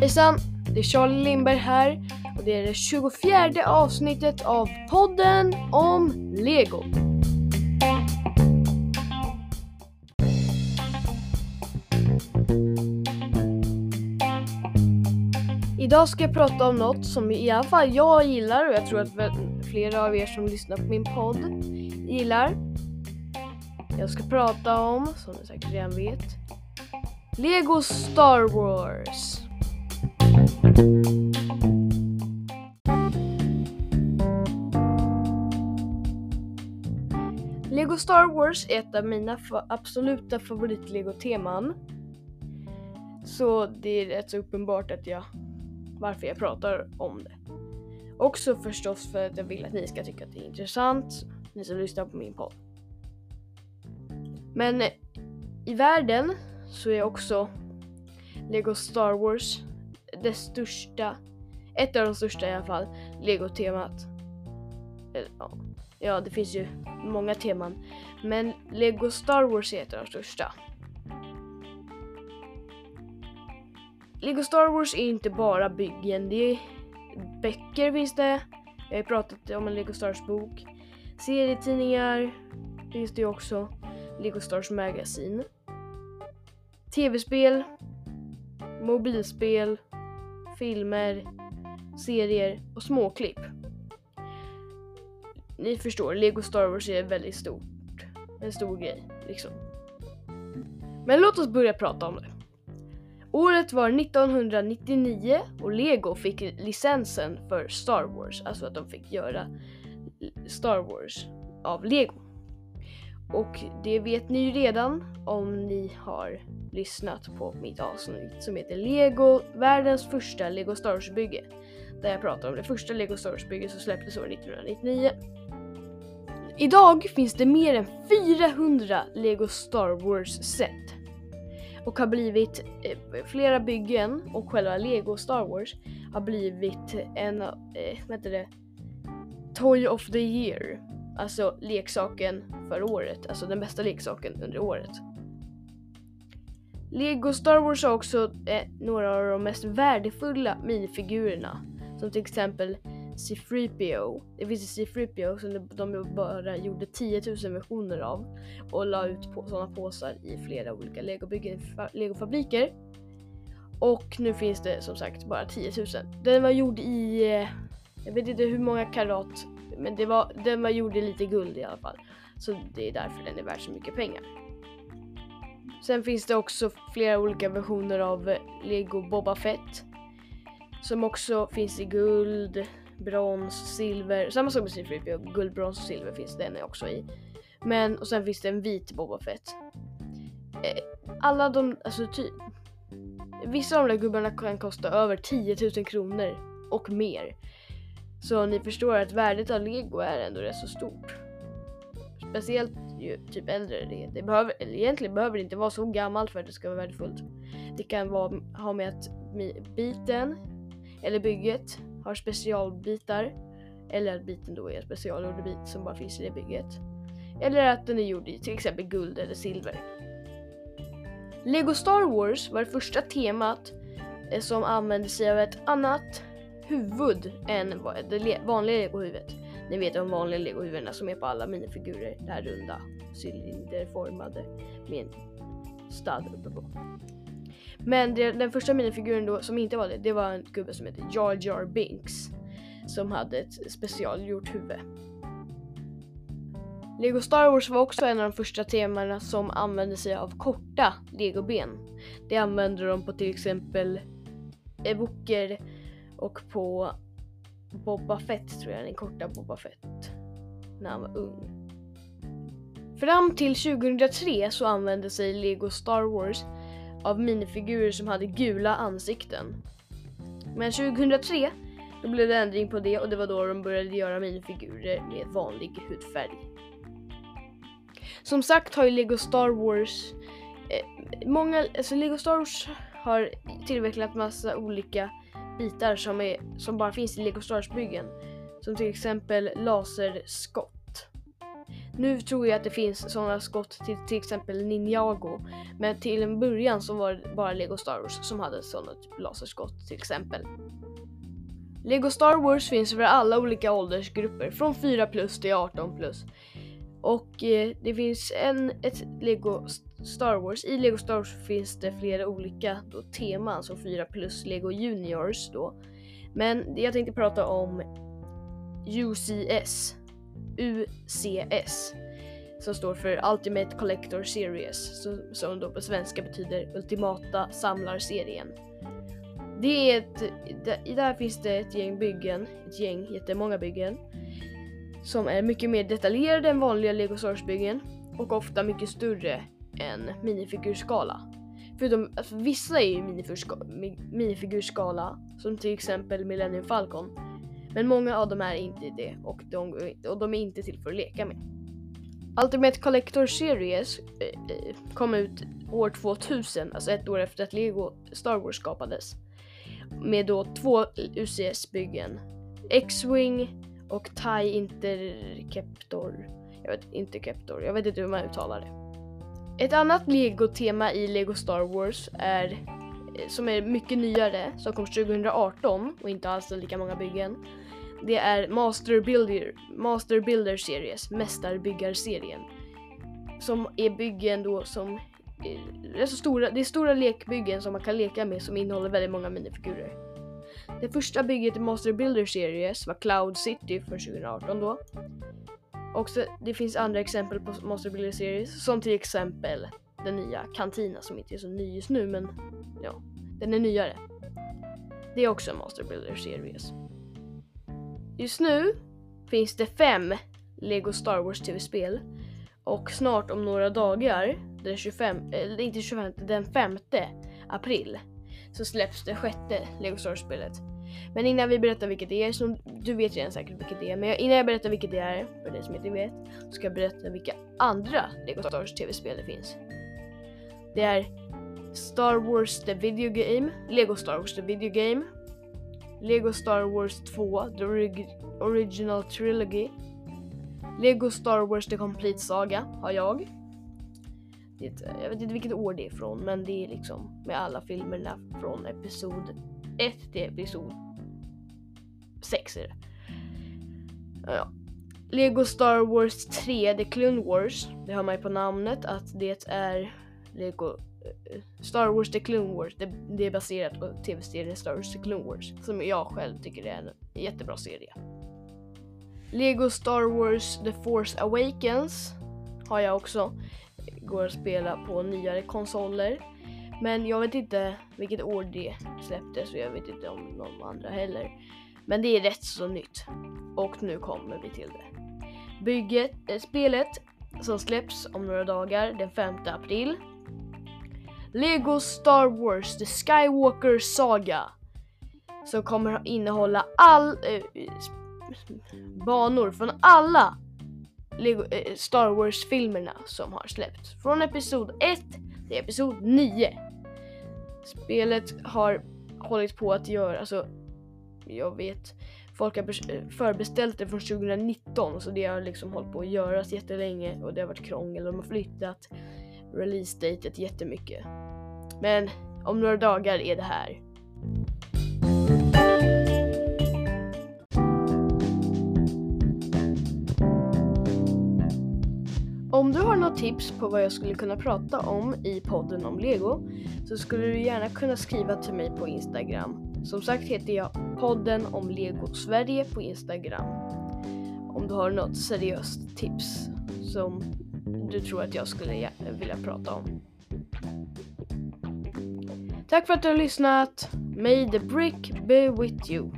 Hejsan! Det är Charlie Lindberg här och det är det 24 avsnittet av podden om Lego. Idag ska jag prata om något som i alla fall jag gillar och jag tror att flera av er som lyssnar på min podd gillar. Jag ska prata om, som ni säkert redan vet, Lego Star Wars. Lego Star Wars är ett av mina fa absoluta favorit-Lego-teman. Så det är rätt så uppenbart att jag, varför jag pratar om det. Också förstås för att jag vill att ni ska tycka att det är intressant, ni som lyssnar på min podd. Men i världen så är också Lego Star Wars det största, ett av de största i alla fall, Lego-temat. Ja, det finns ju många teman, men Lego Star Wars är ett av de största. Lego Star Wars är inte bara byggen, det är böcker finns det. Jag har ju pratat om en Lego Stars bok. Serietidningar finns det ju också. Lego Stars Magazine. Tv-spel. Mobilspel. Filmer. Serier och småklipp. Ni förstår, Lego Star Wars är väldigt stort. En stor grej, liksom. Men låt oss börja prata om det. Året var 1999 och Lego fick licensen för Star Wars, alltså att de fick göra Star Wars av Lego. Och det vet ni ju redan om ni har lyssnat på mitt avsnitt som heter Lego, världens första Lego Star Wars bygge. Där jag pratar om det första Lego Star Wars bygget som släpptes år 1999. Idag finns det mer än 400 Lego Star Wars set och har blivit eh, flera byggen och själva Lego Star Wars har blivit en, eh, vad heter det, Toy of the year. Alltså leksaken för året, alltså den bästa leksaken under året. Lego Star Wars har också eh, några av de mest värdefulla minifigurerna. Som till exempel C3PO. Det finns C3PO som de bara gjorde 10 000 versioner av och la ut på sådana påsar i flera olika legobyggen, legofabriker. Och nu finns det som sagt bara 10 000. Den var gjord i, eh, jag vet inte hur många karat, men det var, den var gjord i lite guld i alla fall. Så det är därför den är värd så mycket pengar. Sen finns det också flera olika versioner av Lego Boba Fett. Som också finns i guld, brons, silver. Samma sak med C3PO, guld, brons och silver finns den också i. Men och sen finns det en vit Boba Fett. Eh, alla de, alltså typ. Vissa av de där gubbarna kan kosta över 10 000 kronor och mer. Så ni förstår att värdet av lego är ändå rätt så stort. Speciellt ju typ äldre det, det behöver, eller egentligen behöver det inte vara så gammalt för att det ska vara värdefullt. Det kan vara, ha med att biten eller bygget har specialbitar eller att biten då är en specialgjord bit som bara finns i det bygget. Eller att den är gjord i till exempel guld eller silver. Lego Star Wars var det första temat eh, som använde sig av ett annat huvud än det vanliga legohuvudet. Ni vet de vanliga legohuvudena som är på alla minifigurer. Det här runda, cylinderformade med en stad uppe på. Men det, den första minifiguren då som inte var det, det var en gubbe som hette Jar Jar Binks. Som hade ett specialgjort huvud. Lego Star Wars var också en av de första temana som använde sig av korta legoben. Det använde de på till exempel Evoker och på Boba Fett tror jag, den korta Boba Fett. När han var ung. Fram till 2003 så använde sig Lego Star Wars av minifigurer som hade gula ansikten. Men 2003 då blev det ändring på det och det var då de började göra minifigurer med vanlig hudfärg. Som sagt har ju Lego Star Wars eh, många, alltså Lego Star Wars har tillverkat massa olika bitar som, är, som bara finns i Lego Star Wars byggen. Som till exempel laserskott. Nu tror jag att det finns sådana skott till till exempel Ninjago. Men till en början så var det bara Lego Star Wars som hade sådana typ laserskott till exempel. Lego Star Wars finns för alla olika åldersgrupper från 4 plus till 18 plus. Och eh, det finns en, ett Lego Star Wars. I Lego Star Wars finns det flera olika då, teman som 4 plus Lego Juniors då. Men jag tänkte prata om UCS. UCS. Som står för Ultimate Collector Series. Som, då på svenska betyder Ultimata Samlarserien. Det är ett, där, där finns det ett gäng byggen, ett gäng jättemånga byggen. Som är mycket mer detaljerade än vanliga Lego Star Wars byggen. Och ofta mycket större en minifigurskala. Förutom, alltså, vissa är ju minifigurskala, som till exempel Millennium Falcon. Men många av dem är inte det och de, och de är inte till för att leka med. Ultimate Collector Series eh, eh kom ut år 2000, alltså ett år efter att Lego Star Wars skapades. Med då två UCS-byggen. X-Wing och TIE Interceptor. Jag vet inte jag vet inte hur man uttalar det. Ett annat Lego-tema i Lego Star Wars är eh, som är mycket nyare, som kom 2018 och inte alls lika många byggen. Det är Master Builder, Master Builder Series, Mästarbyggarserien. Som är byggen då som är så stora, det är stora lekbyggen som man kan leka med som innehåller väldigt många minifigurer. Det första bygget i Master Builder Series var Cloud City för 2018 då. Och så, det finns andra exempel på Monster Billy Series som till exempel den nya Cantina som inte är så ny just nu men ja, den är nyare. Det är också en Master Builder Series. Just nu finns det fem Lego Star Wars TV-spel och snart om några dagar, den 25, eller inte 25, den 5 april, så släpps det sjätte Lego Star Wars-spelet. Men innan vi berättar vilket det är, så du vet redan säkert vilket det är, men innan jag berättar vilket det är, för dig som inte vet, så ska jag berätta vilka andra Lego Star Wars TV-spel det finns. Det är Star Wars The Video Game, Lego Star Wars The Video Game, Lego Star Wars 2 The Original Trilogy, Lego Star Wars The Complete Saga har jag. Det, jag vet inte vilket år det är från, men det är liksom med alla filmerna från episod 1 till episod 6 är det. Ja. Lego Star Wars 3 The Clone Wars. Det hör man ju på namnet att det är Lego eh, Star Wars The Clone Wars. Det, det är baserat på tv-serien Star Wars The Clone Wars som jag själv tycker är en jättebra serie. Lego Star Wars The Force Awakens har jag också. Går att spela på nyare konsoler. Men jag vet inte vilket år det släpptes och jag vet inte om någon andra heller. Men det är rätt så nytt. Och nu kommer vi till det. Bygget, äh, spelet som släpps om några dagar den 5 april. Lego Star Wars The Skywalker Saga. Som kommer innehålla all äh, banor från alla Lego, äh, Star Wars-filmerna som har släppts. Från Episod 1 det är Episod 9. Spelet har hållit på att göra, alltså jag vet, folk har förbeställt det från 2019 så det har liksom hållit på att göras jättelänge och det har varit krångel. De har flyttat release-datet jättemycket. Men om några dagar är det här. Om du har något tips på vad jag skulle kunna prata om i podden om Lego så skulle du gärna kunna skriva till mig på Instagram. Som sagt heter jag podden om Lego Sverige på Instagram. Om du har något seriöst tips som du tror att jag skulle vilja prata om. Tack för att du har lyssnat. May the brick be with you.